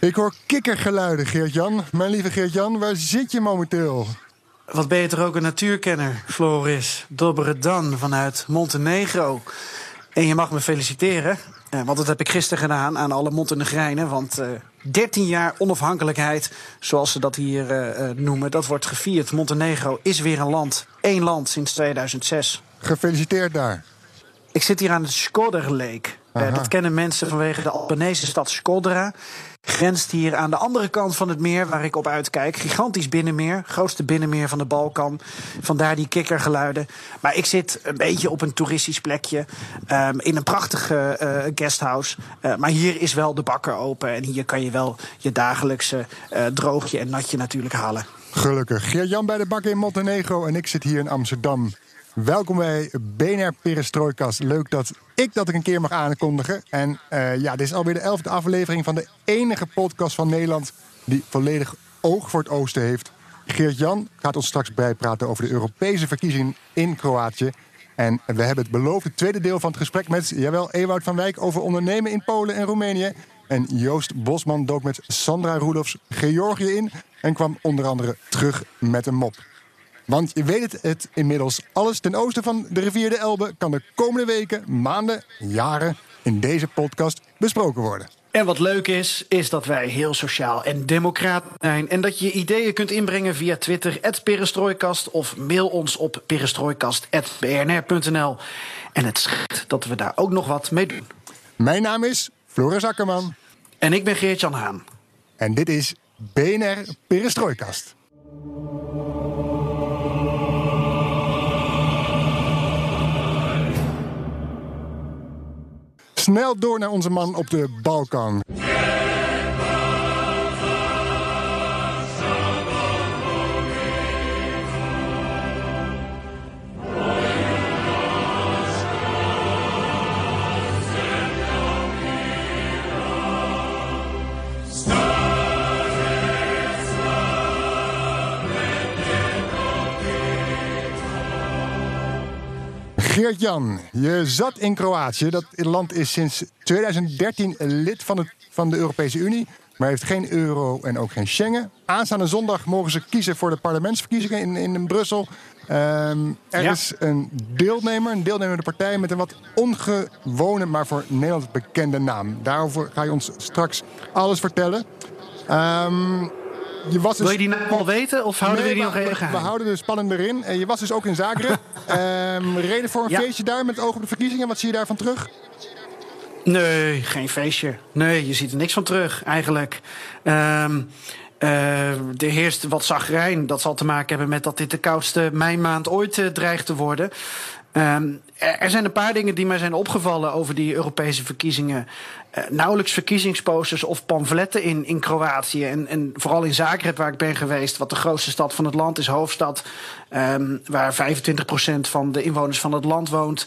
Ik hoor kikkergeluiden, Geert-Jan. Mijn lieve Geert-Jan, waar zit je momenteel? Wat ben je toch ook een natuurkenner, Floris Dobredan vanuit Montenegro. En je mag me feliciteren, eh, want dat heb ik gisteren gedaan aan alle Montenegrijnen. Want uh, 13 jaar onafhankelijkheid, zoals ze dat hier uh, noemen, dat wordt gevierd. Montenegro is weer een land, één land sinds 2006. Gefeliciteerd daar. Ik zit hier aan het Skoder Lake. Uh, dat kennen mensen vanwege de Albanese stad Skodra. Grenst hier aan de andere kant van het meer waar ik op uitkijk. Gigantisch binnenmeer, grootste binnenmeer van de Balkan. Vandaar die kikkergeluiden. Maar ik zit een beetje op een toeristisch plekje. Um, in een prachtige uh, guesthouse. Uh, maar hier is wel de bakker open. En hier kan je wel je dagelijkse uh, droogje en natje natuurlijk halen. Gelukkig. Geert-Jan bij de bakker in Montenegro en ik zit hier in Amsterdam. Welkom bij BNR Perestrojkast. Leuk dat ik dat een keer mag aankondigen. En uh, ja, dit is alweer de elfde aflevering van de enige podcast van Nederland... die volledig oog voor het oosten heeft. Geert-Jan gaat ons straks bijpraten over de Europese verkiezingen in Kroatië. En we hebben het beloofde tweede deel van het gesprek met... jawel, Ewout van Wijk over ondernemen in Polen en Roemenië. En Joost Bosman dook met Sandra Roelofs Georgië in... en kwam onder andere terug met een mop. Want je weet het, het inmiddels. Alles ten oosten van de rivier de Elbe kan de komende weken, maanden, jaren in deze podcast besproken worden. En wat leuk is, is dat wij heel sociaal en democratisch zijn. En dat je ideeën kunt inbrengen via Twitter, Perestrooikast. Of mail ons op perestrooikast.bnr.nl. En het schijnt dat we daar ook nog wat mee doen. Mijn naam is Floris Akkerman. En ik ben Geert-Jan Haan. En dit is BNR Perestrooikast. Snel door naar onze man op de Balkan. Geert-Jan, je zat in Kroatië. Dat land is sinds 2013 lid van, het, van de Europese Unie. Maar heeft geen euro en ook geen Schengen. Aanstaande zondag mogen ze kiezen voor de parlementsverkiezingen in, in Brussel. Um, er ja. is een deelnemer, een deelnemende partij met een wat ongewone, maar voor Nederland bekende naam. Daarover ga je ons straks alles vertellen. Um, je was dus... Wil je die naam al weten of houden nee, we die nog even geheim? We houden de spannend erin. En je was dus ook in Zagreb. um, reden voor een ja. feestje daar met oog op de verkiezingen. Wat zie je daarvan terug? Nee, geen feestje. Nee, je ziet er niks van terug eigenlijk. Um, uh, er heerst wat zagrijn. Dat zal te maken hebben met dat dit de koudste meimaand ooit uh, dreigt te worden. Um, er zijn een paar dingen die mij zijn opgevallen over die Europese verkiezingen. Uh, nauwelijks verkiezingsposters of pamfletten in, in Kroatië. En, en vooral in Zagreb, waar ik ben geweest, wat de grootste stad van het land is, hoofdstad. Um, waar 25% van de inwoners van het land woont.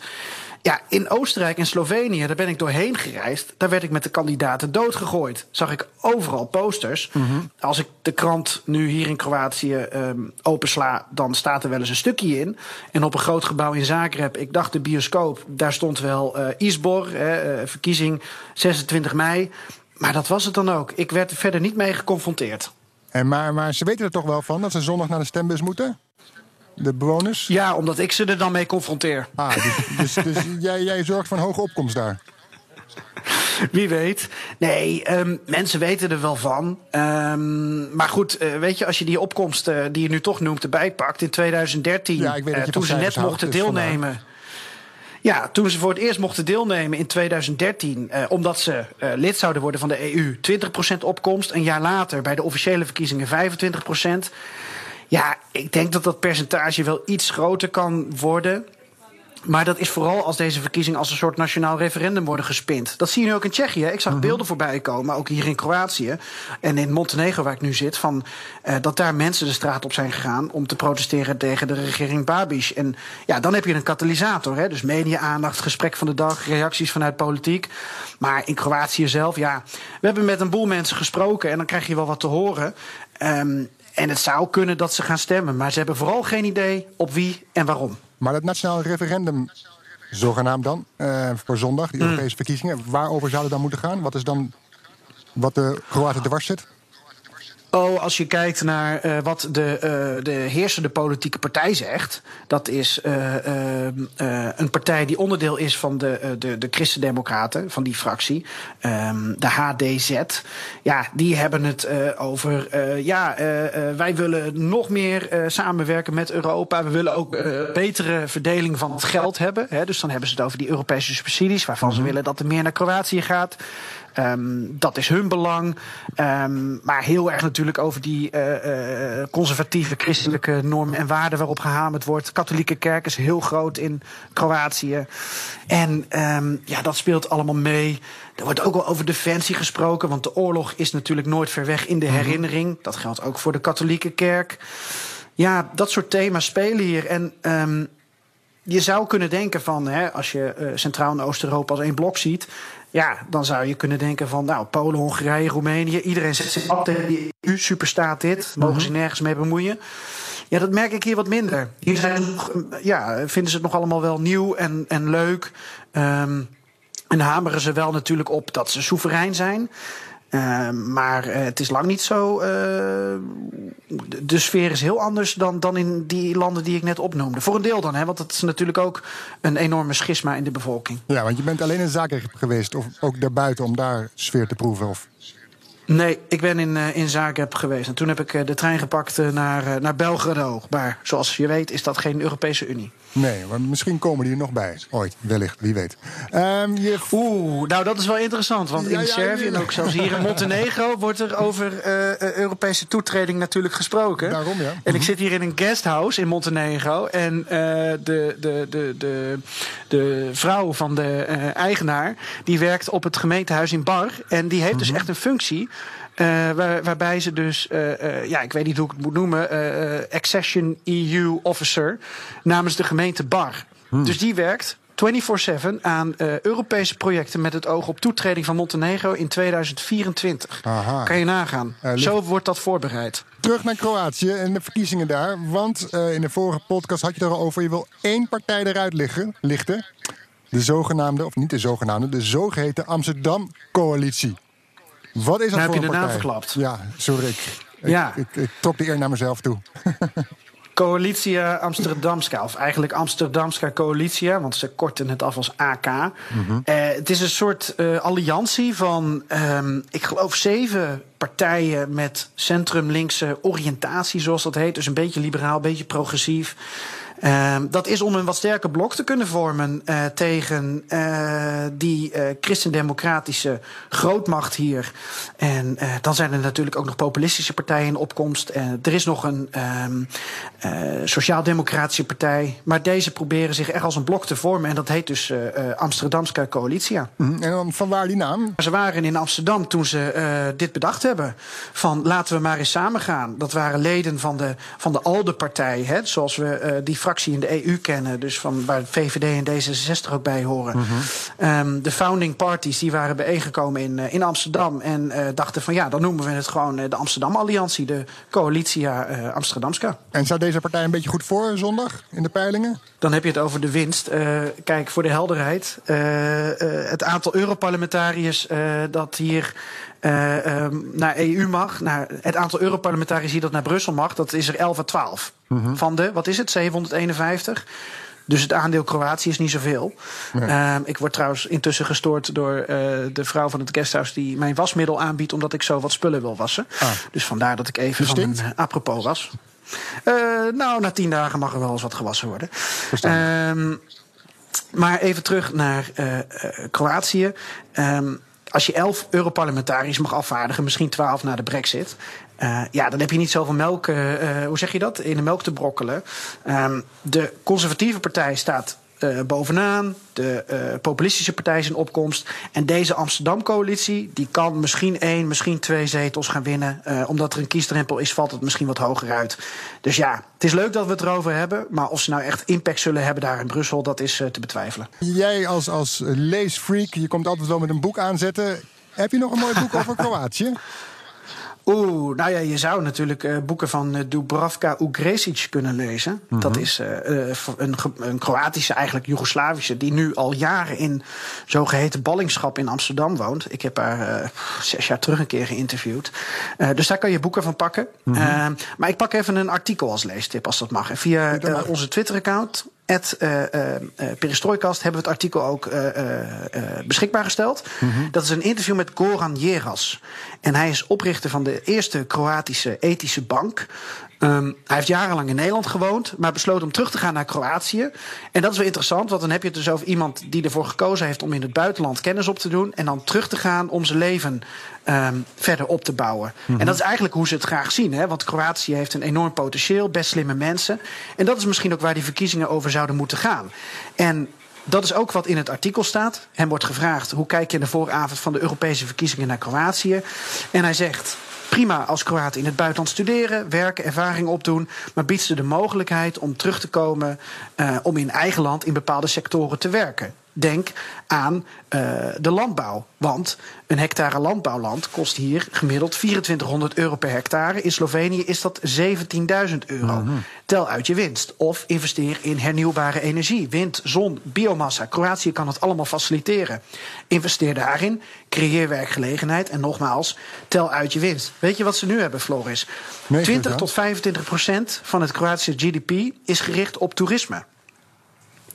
Ja, in Oostenrijk en Slovenië, daar ben ik doorheen gereisd. Daar werd ik met de kandidaten doodgegooid. Zag ik overal posters. Mm -hmm. Als ik de krant nu hier in Kroatië um, opensla, dan staat er wel eens een stukje in. En op een groot gebouw in Zagreb, ik dacht de bioscoop, daar stond wel uh, Isbor, hè, uh, verkiezing 26 mei. Maar dat was het dan ook. Ik werd er verder niet mee geconfronteerd. En maar, maar ze weten er toch wel van dat ze zondag naar de stembus moeten? De bewoners? Ja, omdat ik ze er dan mee confronteer. Ah, dus, dus, dus jij, jij zorgt voor een hoge opkomst daar? Wie weet. Nee, um, mensen weten er wel van. Um, maar goed, uh, weet je, als je die opkomst uh, die je nu toch noemt erbij pakt in 2013, ja, ik weet uh, toen ze net mochten dus deelnemen. Vandaag. Ja, toen ze voor het eerst mochten deelnemen in 2013, uh, omdat ze uh, lid zouden worden van de EU, 20% opkomst. Een jaar later bij de officiële verkiezingen 25%. Ja, ik denk dat dat percentage wel iets groter kan worden. Maar dat is vooral als deze verkiezingen als een soort nationaal referendum worden gespind. Dat zie je nu ook in Tsjechië. Ik zag beelden voorbij komen, ook hier in Kroatië en in Montenegro, waar ik nu zit, van uh, dat daar mensen de straat op zijn gegaan om te protesteren tegen de regering Babiš. En ja, dan heb je een katalysator. Hè? Dus media-aandacht, gesprek van de dag, reacties vanuit politiek. Maar in Kroatië zelf, ja, we hebben met een boel mensen gesproken en dan krijg je wel wat te horen. Um, en het zou kunnen dat ze gaan stemmen, maar ze hebben vooral geen idee op wie en waarom. Maar het nationale referendum, zogenaamd dan, uh, voor zondag, die Europese mm. verkiezingen, waarover zou het dan moeten gaan? Wat is dan wat de Kroaten dwars zit? Oh, als je kijkt naar uh, wat de, uh, de heersende politieke partij zegt. Dat is uh, een partij die onderdeel is van de, de, de Christendemocraten, van die fractie. Um, de HDZ. Ja, die hebben het over. ja, wij willen nog meer samenwerken met Europa. We willen ook betere verdeling van het geld hebben. Hè, dus dan hebben ze het over die Europese subsidies, waarvan mm -hmm. ze willen dat er meer naar Kroatië gaat. Um, dat is hun belang. Um, maar heel erg natuurlijk over die uh, uh, conservatieve christelijke normen en waarden waarop gehamerd wordt. Katholieke kerk is heel groot in Kroatië. En um, ja, dat speelt allemaal mee. Er wordt ook wel over defensie gesproken, want de oorlog is natuurlijk nooit ver weg in de mhm. herinnering. Dat geldt ook voor de katholieke kerk. Ja, dat soort thema's spelen hier. En je zou kunnen denken van, hè, als je uh, Centraal- en Oost-Europa als één blok ziet. Ja, dan zou je kunnen denken van, nou, Polen, Hongarije, Roemenië. Iedereen zet zich af tegen die EU-superstaat dit. Mogen ze nergens mee bemoeien. Ja, dat merk ik hier wat minder. Hier zijn, ja, vinden ze het nog allemaal wel nieuw en, en leuk. Um, en hameren ze wel natuurlijk op dat ze soeverein zijn. Uh, maar uh, het is lang niet zo. Uh, de sfeer is heel anders dan, dan in die landen die ik net opnoemde. Voor een deel dan, hè, want het is natuurlijk ook een enorme schisma in de bevolking. Ja, want je bent alleen in Zagreb geweest, of ook daarbuiten om daar sfeer te proeven? Of? Nee, ik ben in, uh, in Zagreb geweest. En toen heb ik de trein gepakt naar, naar Belgrado. Maar zoals je weet is dat geen Europese Unie. Nee, maar misschien komen die er nog bij. Ooit, wellicht, wie weet. Um, je... Oeh, nou dat is wel interessant. Want ja, in ja, Servië en ook zelfs hier in Montenegro... wordt er over Europese toetreding natuurlijk gesproken. Daarom, ja. En ik mhm. zit hier in een guesthouse in Montenegro. En de, de, de, de, de vrouw van de eigenaar... die werkt op het gemeentehuis in Bar. En die heeft dus mhm. echt een functie... Waar, waarbij ze dus, uh, uh, ja, ik weet niet hoe ik het moet noemen, Accession EU Officer namens de gemeente Bar. Hmm. Dus die werkt 24-7 aan Europese projecten met het oog op toetreding van Montenegro in 2024. Aha. Kan je nagaan. Zo wordt dat voorbereid. Terug naar Kroatië en de verkiezingen daar. Want in de vorige podcast had je het erover, je wil één partij eruit liggen, lichten. De zogenaamde, of niet de zogenaamde, de zogeheten Amsterdam-coalitie. Wat is dat nou, voor heb je de naam verklapt. Ja, sorry. Ik, ja. Ik, ik, trok de eer naar mezelf toe. Coalitia Amsterdamska, of eigenlijk Amsterdamska Coalitia, want ze korten het af als AK. Mm -hmm. uh, het is een soort uh, alliantie van, um, ik geloof, zeven partijen met centrum-linkse oriëntatie, zoals dat heet. Dus een beetje liberaal, een beetje progressief. Uh, dat is om een wat sterker blok te kunnen vormen uh, tegen uh, die christendemocratische grootmacht hier. En dan zijn er natuurlijk ook nog populistische partijen in opkomst. er is nog een um, sociaal-democratische partij. Maar deze proberen zich echt als een blok te vormen. En dat heet dus Amsterdamse Coalitia. Mm, en dan van waar die naam? Ze waren in Amsterdam toen ze dit bedacht hebben. Van laten we maar eens samen gaan. Dat waren leden van de, van de ALDE-partij. Zoals we die fractie fractie in de EU kennen. Dus van waar VVD en D66 ook bij horen. Mm -hmm. um, de founding parties die waren bijeengekomen in, uh, in Amsterdam. En uh, dachten van ja, dan noemen we het gewoon uh, de Amsterdam Alliantie. De Coalitia Amsterdamska. En staat deze partij een beetje goed voor zondag in de peilingen? Dan heb je het over de winst. kijk, voor de helderheid. het aantal Europarlementariërs dat hier uh, um, naar EU mag. Naar het aantal Europarlementariërs die dat naar Brussel mag, dat is er 11 à 12. Mm -hmm. Van de, wat is het, 751? Dus het aandeel Kroatië is niet zoveel. Nee. Uh, ik word trouwens intussen gestoord door uh, de vrouw van het guesthouse die mijn wasmiddel aanbiedt omdat ik zo wat spullen wil wassen. Ah. Dus vandaar dat ik even van een uh, apropos was. Uh, nou, na tien dagen mag er wel eens wat gewassen worden. Um, maar even terug naar Kroatië. Um, als je elf Europarlementariërs mag afvaardigen, misschien twaalf na de brexit. Uh, ja, dan heb je niet zoveel melk, uh, hoe zeg je dat, in de melk te brokkelen. Um, de conservatieve partij staat uh, bovenaan. De uh, populistische partij is in opkomst. En deze Amsterdam-coalitie die kan misschien één, misschien twee zetels gaan winnen. Uh, omdat er een kiesdrempel is, valt het misschien wat hoger uit. Dus ja, het is leuk dat we het erover hebben. Maar of ze nou echt impact zullen hebben daar in Brussel, dat is te betwijfelen. Jij als, als leesfreak, je komt altijd wel met een boek aanzetten. Heb je nog een mooi boek over Kroatië? Oeh, nou ja, je zou natuurlijk uh, boeken van uh, Dubravka Ugresic kunnen lezen. Mm -hmm. Dat is uh, een, een, Kroatische, eigenlijk Joegoslavische, die nu al jaren in zogeheten ballingschap in Amsterdam woont. Ik heb haar zes jaar terug een keer geïnterviewd. dus daar kan je boeken van pakken. Mm -hmm. maar ik pak even een artikel als leestip, als dat mag. En via onze Twitter-account, at uh, uh, Perestrooikast hebben we het artikel ook uh, beschikbaar gesteld. Mm -hmm. Dat is een interview met Goran Jeras. En hij is oprichter van de eerste Kroatische ethische bank. Um, hij heeft jarenlang in Nederland gewoond, maar besloot om terug te gaan naar Kroatië. En dat is wel interessant, want dan heb je het dus over iemand die ervoor gekozen heeft om in het buitenland kennis op te doen. En dan terug te gaan om zijn leven um, verder op te bouwen. Mm -hmm. En dat is eigenlijk hoe ze het graag zien. Hè? Want Kroatië heeft een enorm potentieel, best slimme mensen. En dat is misschien ook waar die verkiezingen over zouden moeten gaan. En dat is ook wat in het artikel staat. Hem wordt gevraagd hoe kijk je in de vooravond van de Europese verkiezingen naar Kroatië. En hij zegt prima als Kroaten in het buitenland studeren, werken, ervaring opdoen. Maar biedt ze de mogelijkheid om terug te komen uh, om in eigen land in bepaalde sectoren te werken. Denk aan uh, de landbouw. Want een hectare landbouwland kost hier gemiddeld 2400 euro per hectare. In Slovenië is dat 17.000 euro. Mm -hmm. Tel uit je winst. Of investeer in hernieuwbare energie. Wind, zon, biomassa. Kroatië kan het allemaal faciliteren. Investeer daarin. Creëer werkgelegenheid. En nogmaals, tel uit je winst. Weet je wat ze nu hebben, Floris? Nee, 20 tot 25 procent van het Kroatische GDP is gericht op toerisme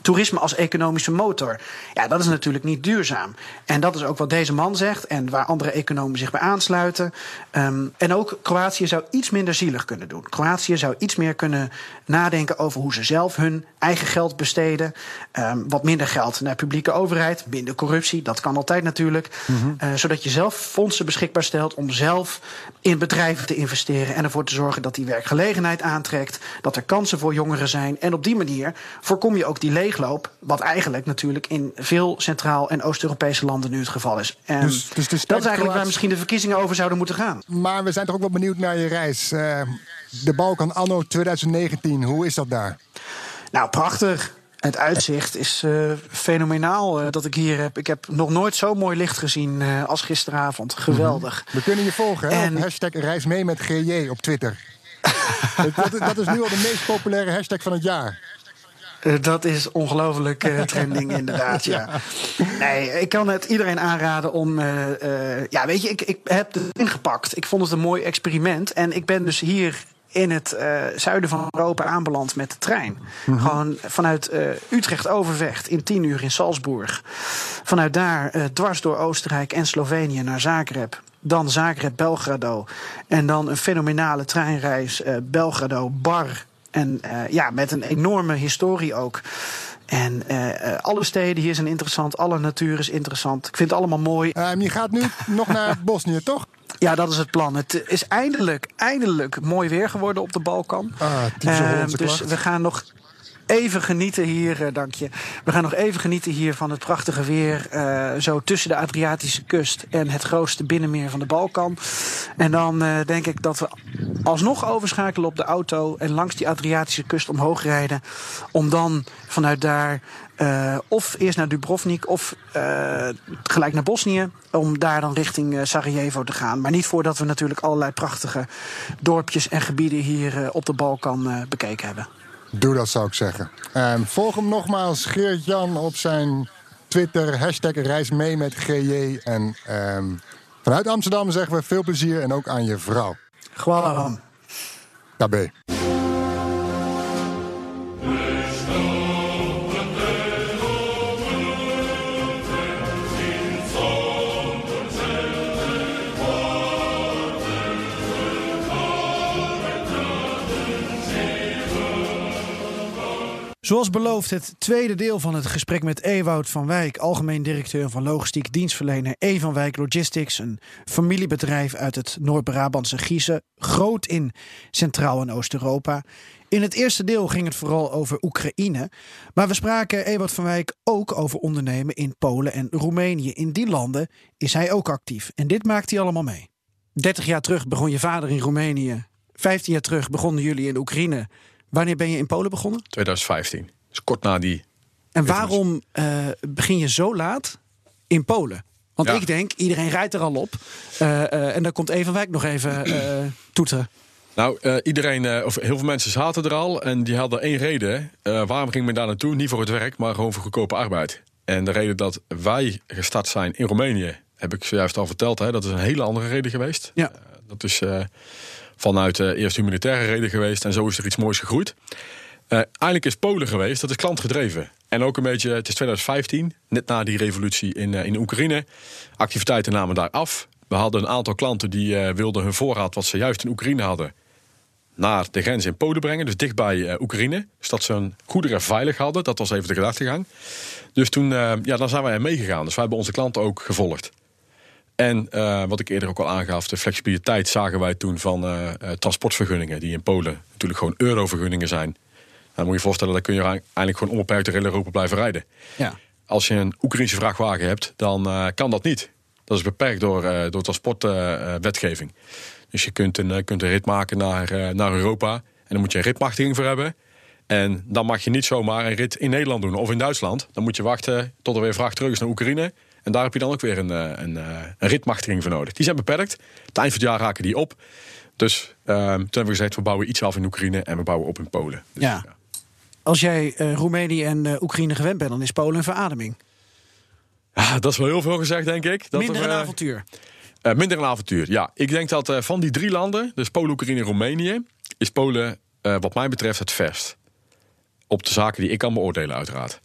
toerisme als economische motor. Ja, dat is natuurlijk niet duurzaam. En dat is ook wat deze man zegt en waar andere economen zich bij aansluiten. Um, en ook Kroatië zou iets minder zielig kunnen doen. Kroatië zou iets meer kunnen nadenken over hoe ze zelf hun eigen geld besteden. Um, wat minder geld naar publieke overheid, minder corruptie, dat kan altijd natuurlijk. Mm -hmm. uh, zodat je zelf fondsen beschikbaar stelt om zelf in bedrijven te investeren en ervoor te zorgen dat die werkgelegenheid aantrekt, dat er kansen voor jongeren zijn. En op die manier voorkom je ook die leegloop, wat eigenlijk natuurlijk in veel Centraal- en Oost-Europese landen nu het geval is. En dus, dus dat is eigenlijk waar misschien de verkiezingen over zouden moeten gaan. Maar we zijn toch ook wel benieuwd naar je reis. Uh, de Balkan anno 2019, hoe is dat daar? Nou, prachtig. Het uitzicht is uh, fenomenaal uh, dat ik hier heb. Ik heb nog nooit zo mooi licht gezien uh, als gisteravond. Geweldig. We kunnen je volgen en... op hashtag reis mee met GJ op Twitter. dat, dat, is nu al de meest populaire hashtag van het jaar. Uh, dat is ongelooflijk uh, trending, inderdaad. Ja. Nee, ik kan het iedereen aanraden om. Uh, ja, weet je, ik, ik heb het ingepakt. Ik vond het een mooi experiment. En ik ben dus hier in het uh, zuiden van Europa aanbeland met de trein. Mm -hmm. Gewoon vanuit uh, Utrecht Overvecht in tien uur in Salzburg. Vanuit daar uh, dwars door Oostenrijk en Slovenië naar Zagreb. Dan Zagreb Belgrado. En dan een fenomenale treinreis Belgrado Bar. En ja, met een enorme historie ook. En uh, alle steden hier zijn interessant, alle natuur is interessant. Ik vind het allemaal mooi. Uh, je gaat nu nog naar Bosnië, toch? Ja, dat is het plan. Het is eindelijk, eindelijk mooi weer geworden op de Balkan. Ah, uh, dus klacht. we gaan nog even genieten hier, uh, dank je. We gaan nog even genieten hier van het prachtige weer. Uh, zo tussen de Adriatische kust en het grootste binnenmeer van de Balkan. En dan uh, denk ik dat we alsnog overschakelen op de auto en langs die Adriatische kust omhoog rijden. Om dan vanuit daar uh, of eerst naar Dubrovnik of uh, gelijk naar Bosnië. Om daar dan richting uh, Sarajevo te gaan. Maar niet voordat we natuurlijk allerlei prachtige dorpjes en gebieden hier op de Balkan bekeken hebben. Doe dat zou ik zeggen. Um, volg hem nogmaals, Geert-Jan, op zijn Twitter. Hashtag reis mee met GJ. En um, vanuit Amsterdam zeggen we veel plezier en ook aan je vrouw. Gewoon. Daarbij. Zoals beloofd, het tweede deel van het gesprek met Ewout van Wijk, algemeen directeur van logistiek dienstverlener E van Wijk Logistics, een familiebedrijf uit het Noord-Brabantse Giezen, groot in Centraal- en Oost-Europa. In het eerste deel ging het vooral over Oekraïne, maar we spraken Ewout van Wijk ook over ondernemen in Polen en Roemenië. In die landen is hij ook actief en dit maakt hij allemaal mee. 30 jaar terug begon je vader in Roemenië, 15 jaar terug begonnen jullie in Oekraïne. Wanneer ben je in Polen begonnen? 2015. Dus kort na die. En waarom uh, begin je zo laat in Polen? Want Ja. ik denk, iedereen rijdt er al op. Uh, uh, en dan komt Even Wijk nog even uh, toeteren. Nou, eh, iedereen, eh, of heel veel mensen zaten er al. En die hadden één reden. Eh, waarom ging men daar naartoe? Niet voor het werk, maar gewoon voor goedkope arbeid. En de reden dat wij gestart zijn in Roemenië, heb ik zojuist al verteld. Hè, dat is een hele andere reden geweest. Ja. Eh, dat is eh, vanuit eerst humanitaire reden geweest. En zo is er iets moois gegroeid. Eh, eigenlijk is Polen geweest, dat is klantgedreven. En ook een beetje, het is 2015, net na die revolutie in, eh, in Oekraïne. Activiteiten namen daar af. We hadden een aantal klanten die eh, wilden hun voorraad, wat ze juist in Oekraïne hadden, naar de grens in Polen brengen. Dus dichtbij eh, Oekraïne. Dus dat ze hun goederen veilig hadden. Dat was even de gedachtegang. Dus toen, ja, dan zijn wij meegegaan. Dus wij hebben onze klanten ook gevolgd. En eh, wat ik eerder ook al aangaf, de flexibiliteit zagen wij toen van eh, transportvergunningen, die in Polen natuurlijk gewoon eurovergunningen zijn. Dan moet je je voorstellen, dan kun je eigenlijk gewoon onbeperkt door heel Europa blijven rijden. Ja. Als je een Oekraïnse vrachtwagen hebt, dan kan dat niet. Dat is beperkt door, door transportwetgeving. dus je kunt een, kunt een rit maken naar, naar Europa. En dan moet je een ritmachtiging voor hebben. En dan mag je niet zomaar een rit in Nederland doen of in Duitsland. Dan moet je wachten tot er weer vracht terug is naar Oekraïne. En daar heb je dan ook weer een, eh, een, eh, een ritmachtiging voor nodig. Die zijn beperkt. Het eind van het jaar raken die op. Dus ehm, toen hebben we gezegd, we bouwen iets af in Oekraïne en we bouwen op in Polen. Dus, Ja. Als jij eh, Roemenië en Oekraïne gewend bent, dan is Polen een verademing. Ah, dat is wel heel veel gezegd, denk ik. Dat Minder er, een avontuur. Minder een avontuur, ja. Ik denk dat van die drie landen, dus Polen, Oekraïne en Roemenië, is Polen, wat mij betreft, het verst. Op de zaken die ik kan beoordelen, uiteraard.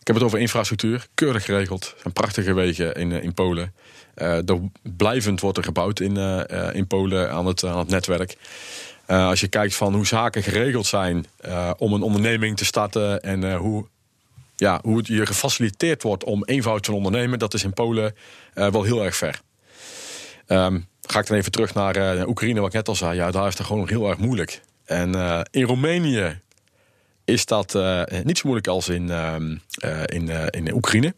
Ik heb het over infrastructuur, keurig geregeld. Er zijn prachtige wegen in, eh, in Polen. Eh, er blijvend wordt er gebouwd in, eh, eh, in Polen aan het, aan het netwerk. Eh, als je kijkt van hoe zaken geregeld zijn eh, om een onderneming te starten en eh, hoe ja, hoe het je gefaciliteerd wordt om eenvoud te ondernemen, dat is in Polen eh, wel heel erg ver. Ehm, ga ik dan even terug naar eh, Oekraïne, wat ik net al zei. Ja, daar is het gewoon heel erg moeilijk. En eh, in Roemenië is dat eh, niet zo moeilijk als in, ehm, eh, in, eh, in Oekraïne.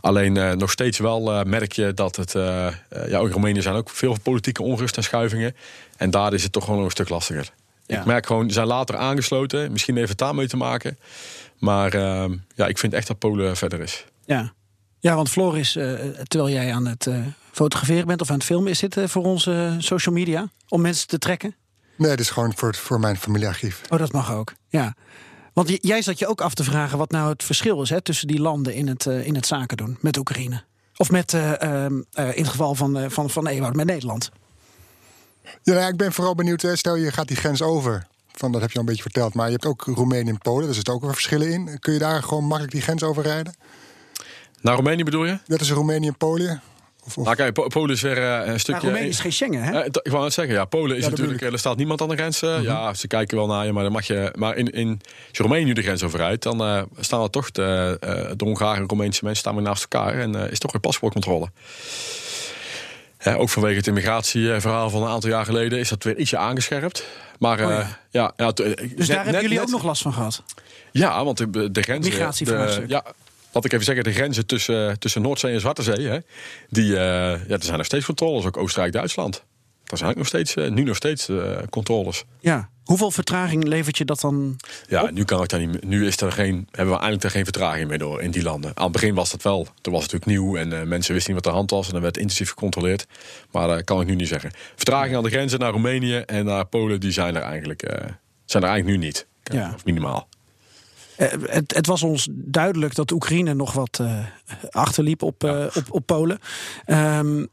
Alleen eh, nog steeds wel eh, merk je dat het. ja, in Roemenië zijn ook veel politieke onrust en schuivingen. En daar is het toch gewoon nog een stuk lastiger. Ja. Ik merk gewoon, ze zijn later aangesloten. Misschien heeft het daarmee te maken. Maar ehm, ja, ik vind echt dat Polen verder is. Ja. ja, want Floris, eh, terwijl jij aan het eh, fotograferen bent of aan het filmen, is dit voor onze social media om mensen te trekken? Nee, het is gewoon voor, voor mijn familiearchief. Oh, dat mag ook. Ja. Want jij zat je ook af te vragen wat nou het verschil is hè, tussen die landen in het, eh, in het zaken doen met Oekraïne. Of met, eh, ehm, eh, in het geval van, eh, van, van Ewout, met Nederland. Ja, nou ja, ik ben vooral benieuwd. Hè, stel je gaat die grens over. Van, dat heb je al een beetje verteld. Maar je hebt ook Roemenië en Polen. Daar zitten ook weer verschillen in. Kun je daar gewoon makkelijk die grens overrijden? Naar Roemenië bedoel je? Dat is Roemenië en Polen. Of, of... Nou, kijk, Po- Polen is weer eh, een Maar stukje. Roemenië is geen Schengen, hè? Eh, ik wou net zeggen, ja, Polen is natuurlijk, er staat niemand aan de grens. eh, Ja, ze kijken wel naar je, maar dan mag je. Maar in, in, als je Roemenië nu de grens overrijdt, dan staan er toch de, eh, de Hongaren en Roemeense mensen staan weer naast elkaar en is toch weer paspoortcontrole. Ook vanwege het immigratieverhaal van een aantal jaar geleden is dat weer ietsje aangescherpt. Maar Oh ja. ja, Dus net- daar hebben jullie net- ook nog last van gehad. Ja, want de, de grenzen. Migratievraagstuk. de- Ja, laat ik even zeggen, de grenzen tussen, tussen Noordzee en Zwarte Zee, hè, die, eh, ja, er zijn nog steeds controles, ook Oostenrijk-Duitsland. Daar zijn ook nog steeds, eh, nu nog steeds eh, controles. Ja. Hoeveel vertraging levert je dat dan? Ja, nu kan ik daar niet. Nu is er geen, hebben we eigenlijk er geen vertraging meer door in die landen. Aan het begin was dat wel. Toen was het natuurlijk nieuw en mensen wisten niet wat de hand was. En dan werd intensief gecontroleerd. Maar dat kan ik nu niet zeggen. Vertraging aan de grenzen naar Roemenië en naar Polen, die zijn er eigenlijk, zijn er eigenlijk nu niet. Ja. Of minimaal. Eh, het, het was ons duidelijk dat Oekraïne nog wat eh, achterliep op, eh, op, op Polen. Ehm,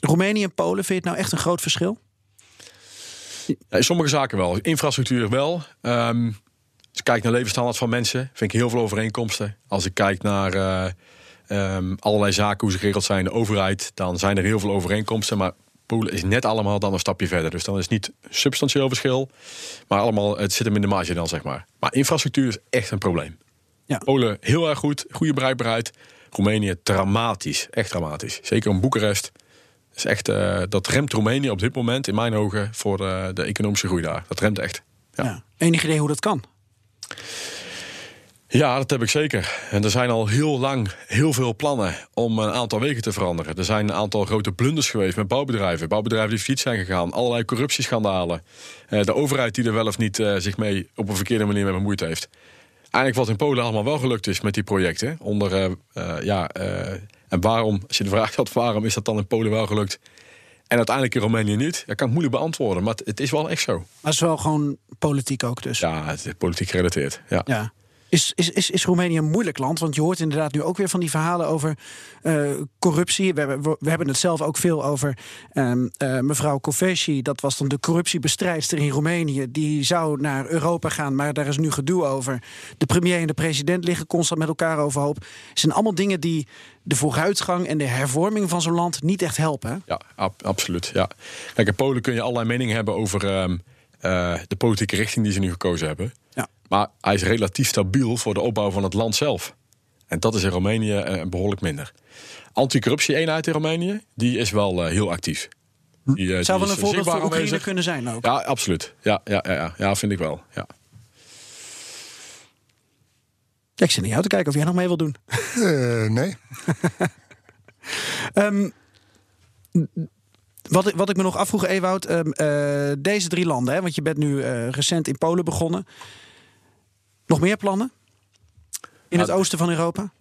Roemenië en Polen, vind je het nou echt een groot verschil? In sommige zaken wel. Infrastructuur wel. Ehm, als ik kijk naar levensstandaard van mensen, vind ik heel veel overeenkomsten. Als ik kijk naar eh, ehm, allerlei zaken, hoe ze geregeld zijn in de overheid, dan zijn er heel veel overeenkomsten. Maar Polen is net allemaal dan een stapje verder. Dus dan is het niet substantieel verschil. Maar allemaal, het zit hem in de marge dan, zeg maar. Maar infrastructuur is echt een probleem. Ja. Polen heel erg goed, goede bereikbaarheid. Roemenië dramatisch, echt dramatisch. Zeker in Boekarest. Is echt, eh, dat remt Roemenië op dit moment in mijn ogen voor eh, de economische groei daar. Dat remt echt. Ja. Ja. Enig idee hoe dat kan? Ja, dat heb ik zeker. En er zijn al heel lang heel veel plannen om een aantal wegen te veranderen. Er zijn een aantal grote blunders geweest met bouwbedrijven. Bouwbedrijven die failliet zijn gegaan. Allerlei corruptieschandalen. Eh, de overheid die er wel of niet eh, zich mee op een verkeerde manier mee bemoeid heeft. Eigenlijk wat in Polen allemaal wel gelukt is met die projecten. Onder, eh, ja, en waarom, als je de vraag had waarom is dat dan in Polen wel gelukt... en uiteindelijk in Roemenië niet, dat kan ik moeilijk beantwoorden. Maar het, het is wel echt zo. Maar het is wel gewoon politiek ook dus. Ja, het is politiek gerelateerd. Ja. Ja. Is, is, is, is Roemenië een moeilijk land? Want je hoort inderdaad nu ook weer van die verhalen over eh, corruptie. We hebben, we hebben het zelf ook veel over ehm, eh, mevrouw Kovesi. Dat was dan de corruptiebestrijdster in Roemenië. Die zou naar Europa gaan, maar daar is nu gedoe over. De premier en de president liggen constant met elkaar overhoop. Het zijn allemaal dingen die de vooruitgang en de hervorming van zo'n land niet echt helpen. Ja, ab- absoluut. Ja. Kijk, in Polen kun je allerlei meningen hebben over ehm, eh, de politieke richting die ze nu gekozen hebben. Ja. Maar hij is relatief stabiel voor de opbouw van het land zelf. En dat is in Roemenië eh, behoorlijk minder. Anticorruptie-eenheid in Roemenië, die is wel eh, heel actief. Die, eh, Zou die wel een voorbeeld voor Oekraïne aanwezig. kunnen zijn ook. Ja, absoluut. Ja, ja, ja, ja. ja, vind ik wel. Ja. Ja, ik zit naar jou te kijken of jij nog mee wil doen. Eh, nee. Ehm, wat, ik- wat ik me nog afvroeg, Ewout. ehm, eh, deze drie landen, hè, want je bent nu eh, recent in Polen begonnen. Nog meer plannen? In het Nou, oosten van Europa?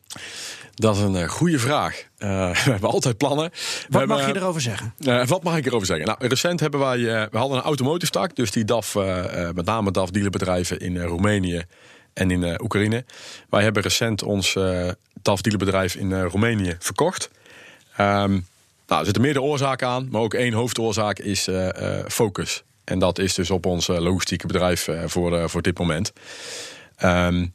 Dat is een eh, goede vraag. Eh, we hebben altijd plannen. We Wat hebben, mag je erover zeggen? Eh, wat mag ik erover zeggen? Nou, recent hebben wij, eh, we hadden een automotive tak, dus die DAF, eh, eh, met name DAF dealerbedrijven in eh, Roemenië en in eh, Oekraïne. Wij hebben recent ons eh DAF dealerbedrijf in eh, Roemenië verkocht. Ehm, nou, er zitten meerdere oorzaken aan, maar ook één hoofdoorzaak is eh, eh, focus. En dat is dus op ons eh, logistieke bedrijf eh, voor, eh, voor dit moment. Ehm,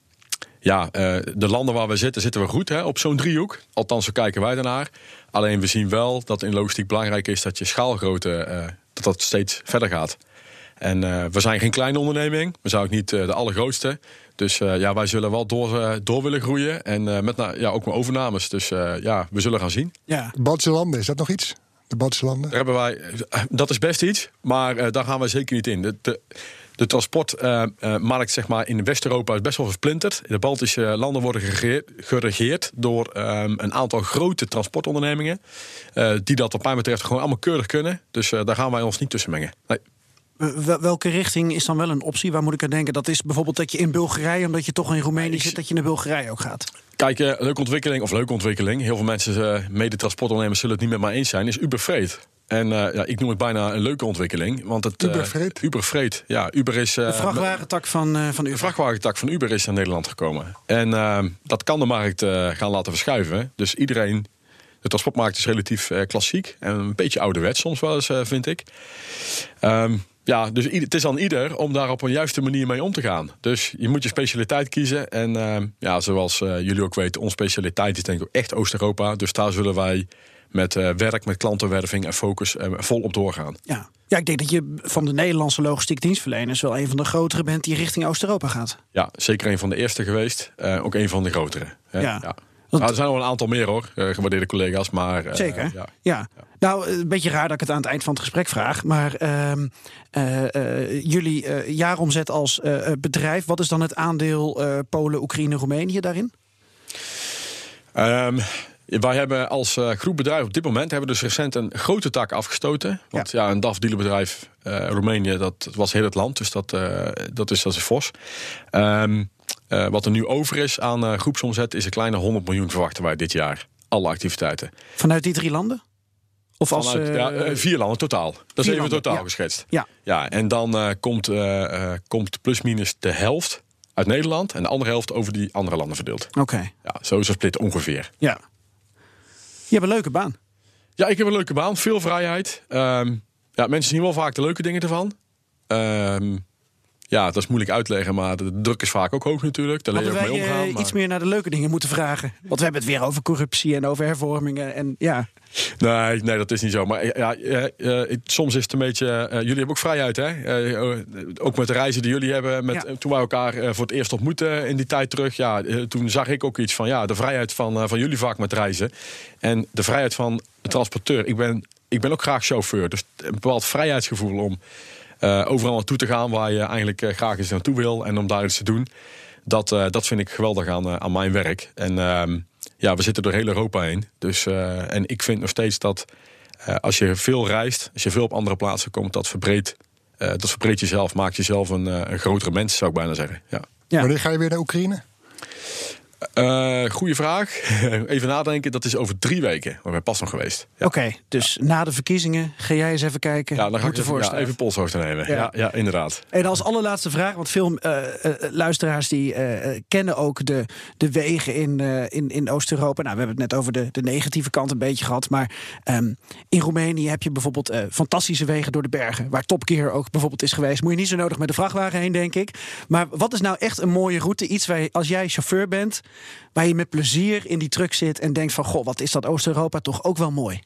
ja, eh, de landen waar we zitten, zitten we goed hè, op zo'n driehoek. Althans, zo kijken wij daarnaar. Alleen we zien wel dat in logistiek belangrijk is dat je schaalgrootte eh, dat dat steeds verder gaat. En eh, we zijn geen kleine onderneming. We zijn ook niet de allergrootste. Dus eh, ja, wij zullen wel door, door willen groeien. En eh, met na, ja, ook met overnames. Dus eh, ja, we zullen gaan zien. Ja. De Baltische landen, is dat nog iets? De Baltische landen? Daar hebben wij, dat is best iets, maar eh, daar gaan wij zeker niet in. De, de, de transportmarkt zeg maar, in West-Europa is best wel versplinterd. De Baltische landen worden geregeerd, door ehm, een aantal grote transportondernemingen. eh, die dat wat mij betreft gewoon allemaal keurig kunnen. Dus eh, daar gaan wij ons niet tussen mengen. Nee. Eh, Welke richting is dan wel een optie? Waar moet ik aan denken? Dat is bijvoorbeeld dat je in Bulgarije, omdat je toch in Roemenië zit, dat je naar Bulgarije ook gaat. Kijk, eh, leuke ontwikkeling, of leuke ontwikkeling. Heel veel mensen, eh mede-transportondernemers, zullen het niet met mij eens zijn. Is Uber Freight. En eh, ja, ik noem het bijna een leuke ontwikkeling. Want het, eh, Uber Freight? Uber Freight, ja. Uber is... eh, De vrachtwagentak van, eh van De u. vrachtwagentak van Uber is naar Nederland gekomen. En eh, dat kan de markt eh, gaan laten verschuiven. Dus iedereen. De transportmarkt is relatief eh, klassiek en een beetje ouderwets soms wel eens, eh, vind ik. Ehm, ja, dus het is aan ieder om daar op een juiste manier mee om te gaan. Dus je moet je specialiteit kiezen. En ehm, ja, zoals eh, jullie ook weten, onze specialiteit is denk ik ook echt Oost-Europa. Dus daar zullen wij met eh, werk, met klantenwerving en focus eh, vol op doorgaan. Ja. ja, ik denk dat je van de Nederlandse logistiek dienstverleners wel een van de grotere bent die richting Oost-Europa gaat. Ja, zeker een van de eerste geweest. Eh, ook een van de grotere. Hè? Ja. Ja. Want- Nou, er zijn nog een aantal meer hoor, gewaardeerde collega's. Maar, Zeker. ja. Ja. Nou, een beetje raar dat ik het aan het eind van het gesprek vraag. Maar eh, jullie jaaromzet als bedrijf, wat is dan het aandeel Polen, Oekraïne, Roemenië daarin? Ehm, wij hebben als eh, groep bedrijf op dit moment hebben we dus recent een grote tak afgestoten. Want ja, een DAF dealerbedrijf eh Roemenië, dat was heel het land. Dus dat, eh, dat, is, dat is fors. Ehm, eh, wat er nu over is aan groepsomzet is een kleine 100 miljoen verwachten wij dit jaar. Alle activiteiten. Vanuit die drie landen? Of als, Vanuit, ja, vier landen totaal. Dat is even landen, totaal ja. geschetst. ja. Ja, en dan komt, komt plusminus de helft uit Nederland en de andere helft over die andere landen verdeeld. Oké, Ja, zo is het split ongeveer. ja. Je hebt een leuke baan. Ja, ik heb een leuke baan, veel vrijheid. Ehm, ja, mensen zien wel vaak de leuke dingen ervan. Ehm, ja, dat is moeilijk uitleggen, maar de druk is vaak ook hoog natuurlijk. Daar leer je ook mee wij eh, omgaan. maar- iets meer naar de leuke dingen moeten vragen? Want we hebben het weer over corruptie en over hervormingen. En ja, Nee, nee, dat is niet zo. Maar ja, eh, soms is het een beetje. eh, jullie hebben ook vrijheid, hè? Eh, ook met de reizen die jullie hebben. Met, Ja. Toen wij elkaar voor het eerst ontmoetten in die tijd terug. Ja, toen zag ik ook iets van. Ja, de vrijheid van, van jullie vak met reizen. En de vrijheid van de transporteur. Ik ben, ik ben ook graag chauffeur. Dus een bepaald vrijheidsgevoel om overal naartoe te gaan waar je eigenlijk eh, graag eens naartoe wil. En om daar iets te doen. Dat, eh, dat vind ik geweldig aan, eh, aan mijn werk. En ehm, ja, we zitten door heel Europa heen. Dus, eh, en ik vind nog steeds dat eh, als je veel reist, als je veel op andere plaatsen komt, dat verbreedt, eh, dat verbreedt jezelf, maakt jezelf een, eh, een grotere mens, zou ik bijna zeggen. Ja. Ja. Wanneer ga je weer naar Oekraïne? Eh goeie vraag. Even nadenken, dat is over drie weken. We zijn pas nog geweest. Ja. oké. dus na de verkiezingen ga jij eens even kijken Ja, dan ga ik ervoor even, ja, even polshoogte nemen. Ja. Ja. Inderdaad. En als allerlaatste vraag, want veel eh, eh, luisteraars die kennen ook de, de wegen in, in, in Oost-Europa. Nou, we hebben het net over de, de negatieve kant een beetje gehad. Maar ehm, in Roemenië heb je bijvoorbeeld fantastische wegen door de bergen. Waar Top Gear ook bijvoorbeeld is geweest. Moet je niet zo nodig met de vrachtwagen heen, denk ik. Maar wat is nou echt een mooie route? Iets waar je, als jij chauffeur bent, waar je met plezier in die truck zit en denkt van... goh, wat is dat Oost-Europa toch ook wel mooi.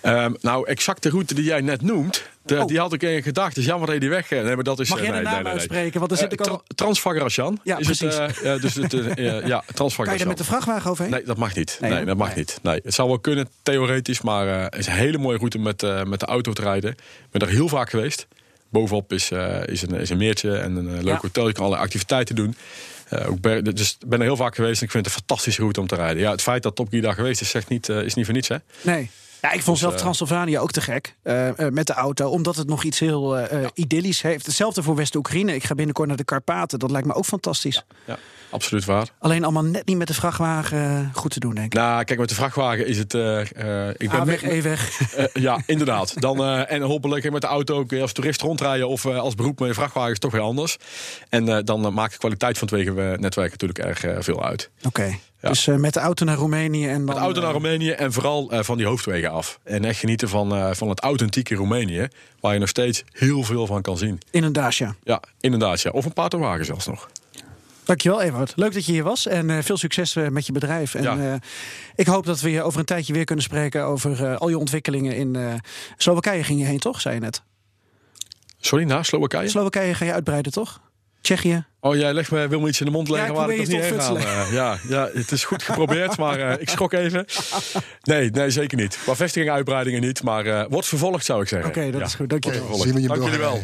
Ehm, nou, exact de route die jij net noemt, de, Oh. die had ik in gedacht. Dus jammer dat je die weg... Nee, maar dat is, Mag jij de nee, naam nee, uitspreken? Want dan zit Eh, ik al... Ja, is precies. Het, eh, dus het, eh, ja, Kan je er met de vrachtwagen overheen? Nee, dat mag niet. Nee, dat mag niet. Nee, het zou wel kunnen, theoretisch, maar het is een hele mooie route met, met de auto te rijden. Ik ben er heel vaak geweest. Bovenop is, is, een, is een meertje en een leuk Ja. hotel. Je kan allerlei activiteiten doen. Eh, ook ben, dus ik ben er heel vaak geweest en ik vind het een fantastische route om te rijden. Ja, het feit dat Top Gear daar geweest is, zegt niet, eh, is niet voor niets. Hè? Nee. Ja, ik vond zelf eh, Transylvanië ook te gek eh, eh, met de auto, omdat het nog iets heel idyllisch heeft. Hetzelfde voor West-Oekraïne. Ik ga binnenkort naar de Karpaten. Dat lijkt me ook fantastisch. Ja, absoluut waar. Alleen allemaal net niet met de vrachtwagen goed te doen, denk ik. Nou, kijk, met de vrachtwagen is het... ik ben A weg, weg. Ja, inderdaad. Dan, en hopelijk met de auto je als toerist rondrijden of als beroep met je vrachtwagen is toch weer anders. En dan maakt de kwaliteit van het wegenetwerk natuurlijk erg veel uit. Oké. Ja. Dus eh, met de auto naar Roemenië en dan... Met de auto naar eh, Roemenië en vooral eh, van die hoofdwegen af. En echt genieten van, van het authentieke Roemenië, waar je nog steeds heel veel van kan zien. in een Dacia. Ja, inderdaad. Ja. Of een paardenwagen zelfs nog. Dankjewel, Ewout. Leuk dat je hier was en veel succes met je bedrijf. En Ja. ik hoop dat we je over een tijdje weer kunnen spreken over al je ontwikkelingen in Slowakije. Ging je heen, toch? Zei je net. Sorry, na Slowakije? Slowakije ga je uitbreiden, toch? Tsjechië. Oh, jij legt me, wil me iets in de mond leggen ik waar ik nog niet heen ja, ja, het is goed geprobeerd, maar eh, ik schrok even. Nee, nee, zeker niet. Qua vestiging uitbreidingen niet, maar eh, wordt vervolgd zou ik zeggen. Oké, dat Ja. is goed. Dank je wel. Vervolgd. Zien we je Dank jullie wel.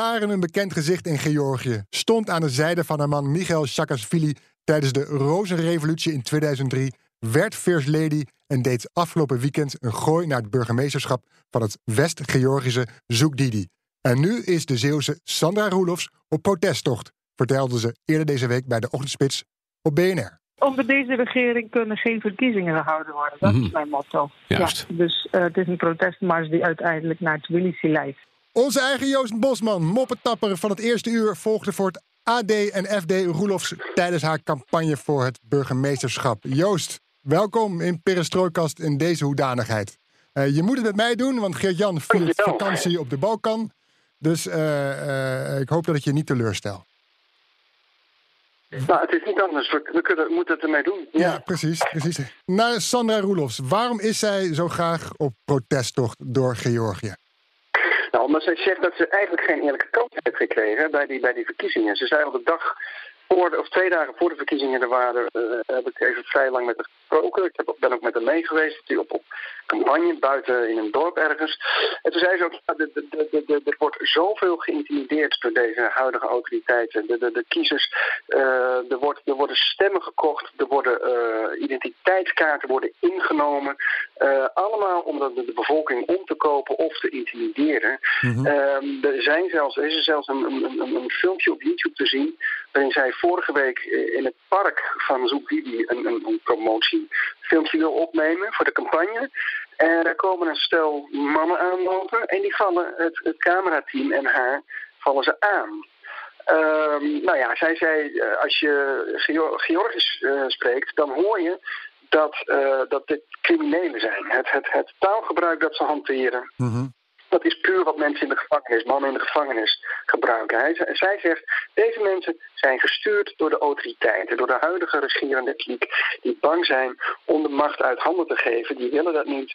Jaren een bekend gezicht in Georgië. Stond aan de zijde van haar man Michael Saakashvili tijdens de Rozenrevolutie in 2003. Werd First Lady en deed afgelopen weekend een gooi naar het burgemeesterschap van het West-Georgische Zoekdidi. En nu is de Zeeuwse Sandra Roelofs op protesttocht, vertelde ze eerder deze week bij de Ochtendspits op BNR. Onder deze regering kunnen geen verkiezingen gehouden worden. Dat is mijn motto. Juist. Ja, dus eh, het is een protestmars die uiteindelijk naar Tbilisi leidt. Onze eigen Joost Bosman, moppetapper van het eerste uur, volgde voor het AD en FD Roelofs tijdens haar campagne voor het burgemeesterschap. Joost, welkom in Perestrooikast in deze hoedanigheid. Eh, je moet het met mij doen, want Geert-Jan viert vakantie op de Balkan. Dus eh, eh, ik hoop dat ik je niet teleurstel. Nou, het is niet anders. We, we kunnen, moeten het ermee doen. Ja, precies, precies. Naar Sandra Roelofs. Waarom is zij zo graag op protesttocht door Georgië? Omdat zij zegt dat ze eigenlijk geen eerlijke kans heeft gekregen bij die, bij die verkiezingen. Ze zei al de dag voor de, of twee dagen voor de verkiezingen, er waren, eh, heb ik even vrij lang met haar gesproken. Ik heb, ben ook met haar mee geweest die op, op campagne buiten in een dorp ergens. En toen zei ze ook, ja, de, de, de, de, er wordt zoveel geïntimideerd door deze huidige autoriteiten. De, de, de kiezers, eh, er, wordt, er worden stemmen gekocht, er worden eh, identiteitskaarten worden ingenomen. Eh, allemaal om de, de bevolking om te kopen of te intimideren. Ehm, er, zijn zelfs, er is er zelfs een, een, een, een filmpje op YouTube te zien waarin zij vorige week in het park van Zoekdidi een, een, een promotiefilmpje wil opnemen voor de campagne. En er komen een stel mannen aanlopen en die vallen het, camerateam en haar vallen ze aan. Ehm, nou ja, zij zei, eh, als je Georgisch uh, spreekt, dan hoor je dat, uh, dat dit criminelen zijn. Het, het, het taalgebruik dat ze hanteren, Mhm. Dat is puur wat mensen in de gevangenis, mannen in de gevangenis gebruiken. Hij, zij zegt, deze mensen zijn gestuurd door de autoriteiten, door de huidige regerende kliek, die bang zijn om de macht uit handen te geven. Die willen dat niet.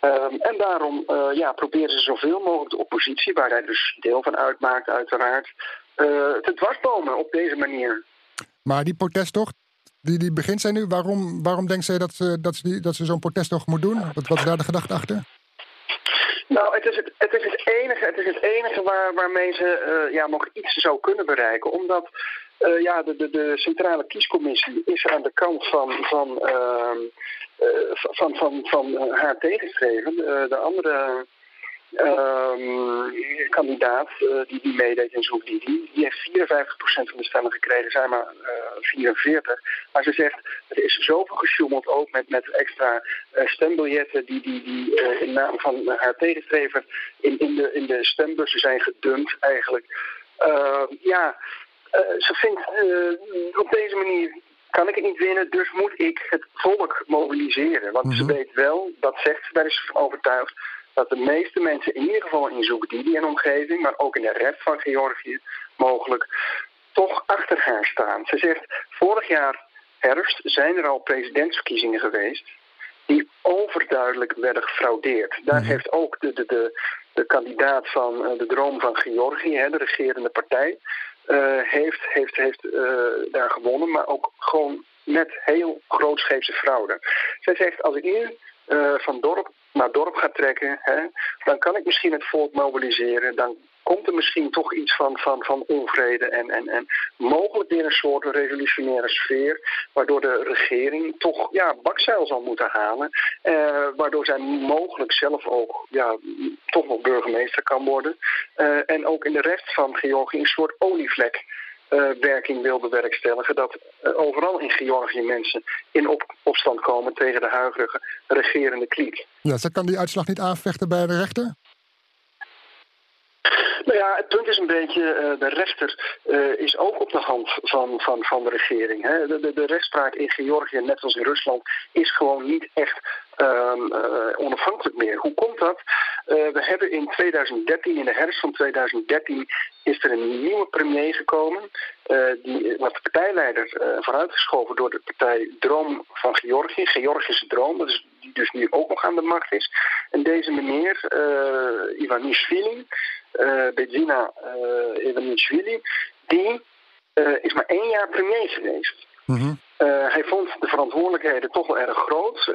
Um, en daarom uh, ja, proberen ze zoveel mogelijk de oppositie, waar hij dus deel van uitmaakt uiteraard, uh, te dwarsbomen op deze manier. Maar die protesttocht, die, die begint zij nu, waarom, waarom denkt zij dat ze, dat ze, dat ze zo'n protesttocht moet doen? Wat, wat is daar de gedachte achter? Nou, het is het, het, is het enige, het, is het enige waar, waarmee ze uh, ja, nog iets zou kunnen bereiken. Omdat uh, ja, de, de, de centrale kiescommissie is aan de kant van, van, uh, van, van, van haar tegenstreven. de andere kandidaat die, die meedeed in Zoekdidi, die, die heeft 54% van de stemmen gekregen, zijn maar 44. Maar ze zegt, er is zoveel gesjoemeld ook met, met extra stembiljetten die, die, die in naam van haar tegenstrever in, in, de, in de stembussen zijn gedumpt eigenlijk. ja, uh, ze vindt uh, op deze manier kan ik het niet winnen, dus moet ik het volk mobiliseren. Want mm -hmm. ze weet wel, dat zegt ze, daar is ze van overtuigd, dat de meeste mensen in ieder geval in Zoekdidi en omgeving, maar ook in de rest van Georgië mogelijk, toch achter haar staan. Ze zegt, vorig jaar herfst zijn er al presidentsverkiezingen geweest die overduidelijk werden gefraudeerd. Daar -hmm. heeft ook de, de, de, de kandidaat van uh, de Droom van Georgië, hè, de regerende partij, uh, heeft, heeft, heeft uh, daar gewonnen, maar ook gewoon met heel grootscheepse fraude. Zij zegt, als ik nu uh, van dorp naar dorp ga trekken, hè, dan kan ik misschien het volk mobiliseren, dan komt er misschien toch iets van, van, van onvrede en, en, en mogelijk weer een soort revolutionaire sfeer, waardoor de regering toch ja, bakzeil zal moeten halen, uh, waardoor zij mogelijk zelf ook ja, toch nog burgemeester kan worden. Uh, en ook in de rest van Georgië een soort olievlek werking wil bewerkstelligen. Dat uh, overal in Georgië mensen in op, opstand komen tegen de huidige regerende kliek. Ja, ze kan die uitslag niet aanvechten bij de rechter? Nou ja, het punt is een beetje, uh, de rechter uh, is ook op de hand van, van, van de regering. Hè. De, de, de rechtspraak in Georgië, net als in Rusland, is gewoon niet echt um, uh, onafhankelijk meer. Hoe komt dat? We hebben in 2013, in de herfst van 2013, is er een nieuwe premier gekomen. die was de partijleider vooruitgeschoven door de partij Droom van Georgië, Georgische Droom, dat is, die dus nu ook nog aan de macht is. En deze meneer, Ivanishvili, uh, Bedzina uh, Ivanishvili, die uh, is maar één jaar premier geweest. Mm. Hij vond de verantwoordelijkheden toch wel erg groot.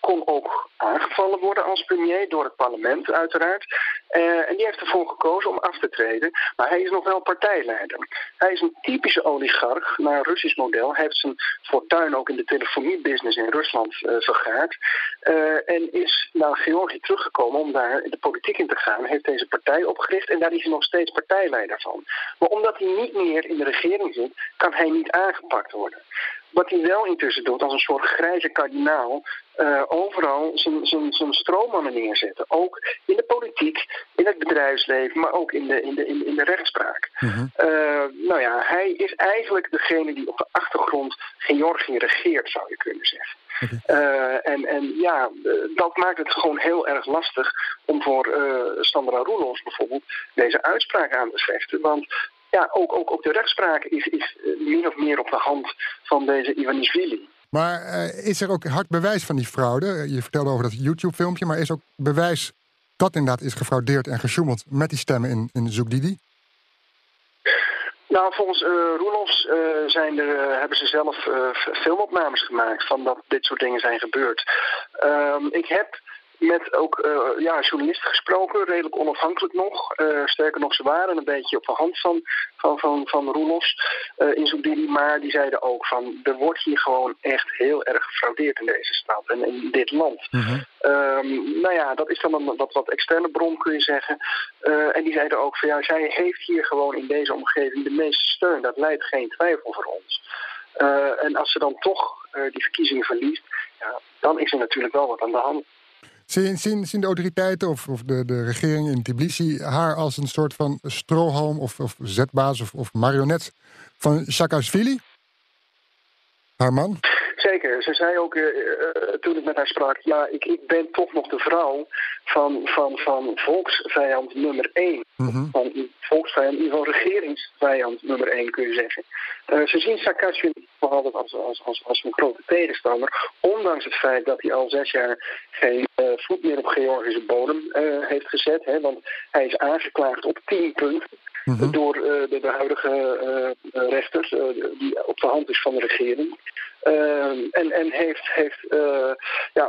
kon ook aangevallen worden als premier door het parlement uiteraard. en die heeft ervoor gekozen om af te treden. Maar hij is nog wel partijleider. Hij is een typische oligarch naar een Russisch model. Hij heeft zijn fortuin ook in de telefoniebusiness in Rusland vergaard. en is naar Georgië teruggekomen om daar de politiek in te gaan. Heeft deze partij opgericht en daar is hij nog steeds partijleider van. Maar omdat hij niet meer in de regering zit, kan hij niet aangepakt worden. Wat hij wel intussen doet, als een soort grijze kardinaal, uh, overal zijn, zijn, zijn stroommannen neerzetten. Ook in de politiek, in het bedrijfsleven, maar ook in de, in de, in, de rechtspraak. Mm -hmm. uh, nou ja, hij is eigenlijk degene die op de achtergrond Georgië regeert, zou je kunnen zeggen. Okay. Uh, en, en ja, dat maakt het gewoon heel erg lastig om voor Sandra Roelos bijvoorbeeld deze uitspraak aan te vechten. Want ja, ook, ook, ook de rechtspraak is, is min of meer op de hand van deze Ivanishvili. Maar uh, is er ook hard bewijs van die fraude? Je vertelde over dat YouTube-filmpje, maar is ook bewijs dat inderdaad is gefraudeerd en gesjoemeld met die stemmen in, in Zoekdidi? Nou, volgens uh, Roelofs uh, zijn er, uh, hebben ze zelf filmopnames gemaakt van dat dit soort dingen zijn gebeurd. Um, ik heb met ook eh, ja, journalisten gesproken, redelijk onafhankelijk nog. Uh, sterker nog, ze waren een beetje op de hand van, van, van, van Roelos uh, in Zoedili. Maar die zeiden ook van, er wordt hier gewoon echt heel erg gefraudeerd in deze stad en in dit land. Mhm. Um, nou ja, dat is dan een wat, wat externe bron, kun je zeggen. en die zeiden ook van, ja, zij heeft hier gewoon in deze omgeving de meeste steun. Dat leidt geen twijfel voor ons. en als ze dan toch die verkiezingen verliest, ja, dan is er natuurlijk wel wat aan de hand. Zien, de autoriteiten of, of de, de regering in Tbilisi haar als een soort van strohalm of, of zetbaas of, of marionet van Saakashvili? Haar man? Zeker. Ze zei ook uh, toen ik met haar sprak... ja, ik, ik ben toch nog de vrouw van, van, van volksvijand nummer één. Mm Van volksvijand, in ieder geval regeringsvijand nummer één, kun je zeggen. Uh, ze zien Saakashvili nog altijd als, als, als, als een grote tegenstander... ondanks het feit dat hij al zes jaar geen voet meer op Georgische bodem heeft gezet. Hè, want hij is aangeklaagd op tien punten... Mm -hmm. door de, de, huidige rechters, uh, die op de hand is van de regering. En, en heeft, heeft ja,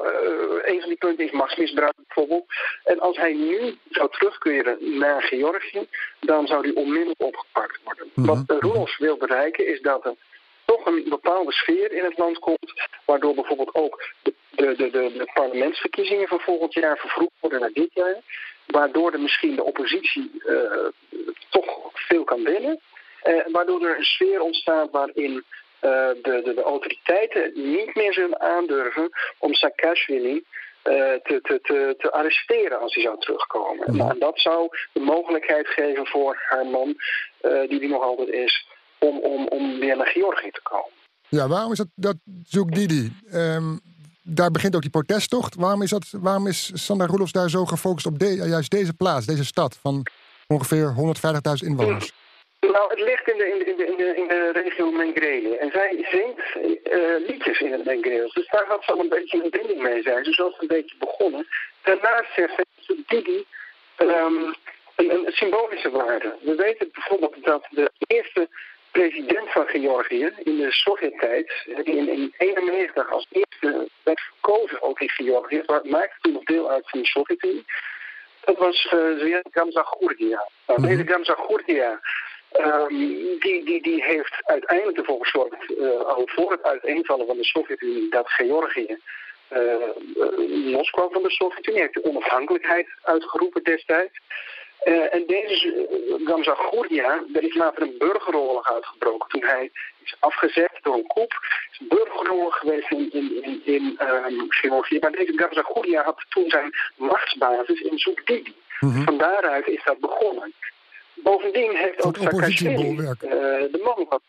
een van die punten is machtsmisbruik bijvoorbeeld. En als hij nu zou terugkeren naar Georgië, dan zou hij onmiddellijk opgepakt worden. Mhm. Wat Roels wil bereiken is dat er toch een bepaalde sfeer in het land komt, waardoor bijvoorbeeld ook de, de, de, de parlementsverkiezingen van volgend jaar vervroegd worden naar dit jaar waardoor er misschien de oppositie uh, toch veel kan winnen. Waardoor er een sfeer ontstaat waarin de, de, de, autoriteiten niet meer zullen aandurven om Saakashvili te, te, te, te, arresteren als hij zou terugkomen. En dat zou de mogelijkheid geven voor haar man, die die nog altijd is, om, om, om weer naar Georgië te komen. Ja, waarom is dat, dat zoekt Didi? Um, daar begint ook die protesttocht. Waarom is, dat, waarom is Sander Roelofs daar zo gefocust op de, juist deze plaats, deze stad van ongeveer 150.000 inwoners? Nou, het ligt in de, in de, in de, in de, in de regio Mengrele. En zij zingt uh, liedjes in het Mengreels. Dus daar had ze al een beetje een binding mee zijn. Dus zo is het een beetje begonnen. Daarnaast zegt ze Didi um, een, een symbolische waarde. We weten bijvoorbeeld dat de eerste president van Georgië in de Sovjet-tijd, die in 1991 als eerste werd verkozen ook in Georgië, maar maakte toen nog deel uit van de Sovjet-Unie. Dat was uh, Gamzagurdia. Nou, Mhm. deze Gamzagurdia, um, die, die, die heeft uiteindelijk ervoor gezorgd, uh, al voor het uiteenvallen van de Sovjet-Unie, dat Georgië uh, loskwam van de Sovjet-Unie. Heeft de onafhankelijkheid uitgeroepen destijds. Uh, en deze uh, Gamzagurdia, er is later een burgeroorlog uitgebroken toen hij is afgezet door een coup. Het is een burgeroorlog geweest in, in, in, in um, Georgië. Maar deze Gamzagurdia had toen zijn machtsbasis in Zoekdidi. Mhm. Van daaruit is dat begonnen. Bovendien heeft ook Saakashvili uh, de man wat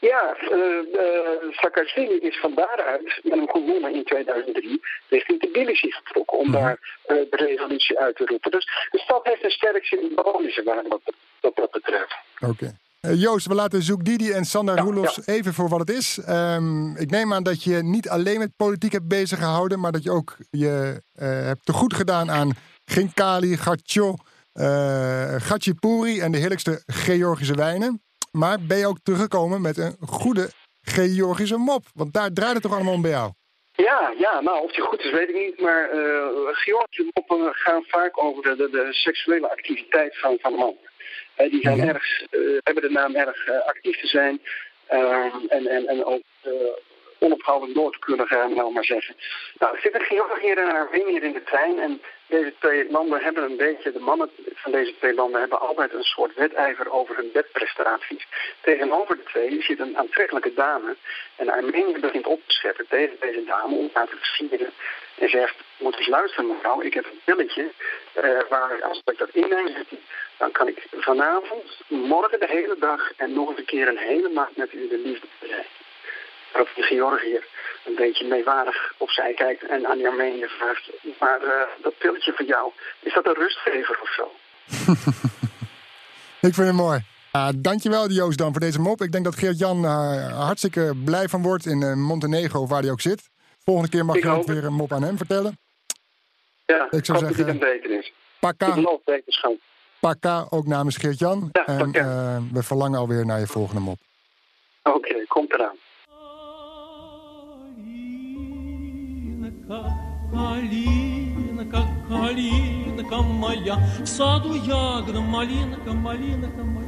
ja, uh, Saakashvili is van daaruit met een gewonnen in 2003 richting Tbilisi getrokken om Mhm. daar uh, de revolutie uit te roepen. Dus de stad heeft een sterk symbolische waarde wat, wat dat betreft. Oké. Uh, Joost, we laten Zoek Didi en Sander Ja, Roelofs even voor wat het is. Um, ik neem aan dat je niet alleen met politiek hebt bezig gehouden, maar dat je ook je uh, hebt te goed gedaan aan Ginkali, Gatcho, uh, Gatchipuri en de heerlijkste Georgische wijnen. Maar ben je ook teruggekomen met een goede Georgische mop? Want daar draait het toch allemaal om bij jou? Ja, ja, nou of die goed is weet ik niet. Maar uh, Georgische moppen gaan vaak over de, de, de seksuele activiteit van, van mannen. Uh, die zijn Ja. erg, uh, hebben de naam erg actief te zijn. Uh, en, en, en ook onophoudelijk door te kunnen gaan, nou maar zeggen. Nou, er zitten Georgië en Armenië in de trein. En deze twee landen hebben een beetje, de mannen van deze twee landen hebben altijd een soort wedijver over hun bedprestaties. Tegenover de twee zit een aantrekkelijke dame. En Armenië begint op te scheppen tegen deze dame om haar te versieren. En zegt, moet eens luisteren mevrouw, ik heb een pilletje uh, waar als ik dat inneem, dan kan ik vanavond, morgen de hele dag en nog eens een keer een hele maand met u de liefde bereiken. Waarop de Georgiër een beetje meewarig opzij kijkt en aan die Armenië vraagt, maar uh, dat pilletje van jou, is dat een rustgever of zo? ik vind het mooi. Uh, dankjewel Joost dan voor deze mop. Ik denk dat Geert-Jan uh, hartstikke blij van wordt in uh, Montenegro, waar hij ook zit. Volgende keer mag ik je ook weer een mop aan hem vertellen. Ja, ik zou zeggen, dat het beter is. Geloof wetenschap. Paka, ook namens Geert-Jan. Ja, en we verlangen alweer naar je volgende mop. Oké, okay, komt eraan. калинка моя, в саду ягода, малинка, малинка моя.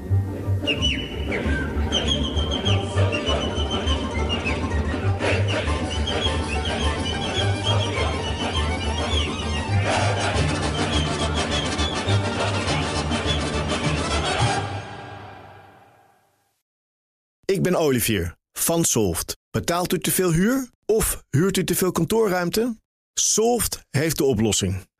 Ik ben Olivier van Solft. Betaalt u te veel huur of huurt u te veel kantoorruimte? Solft heeft de oplossing.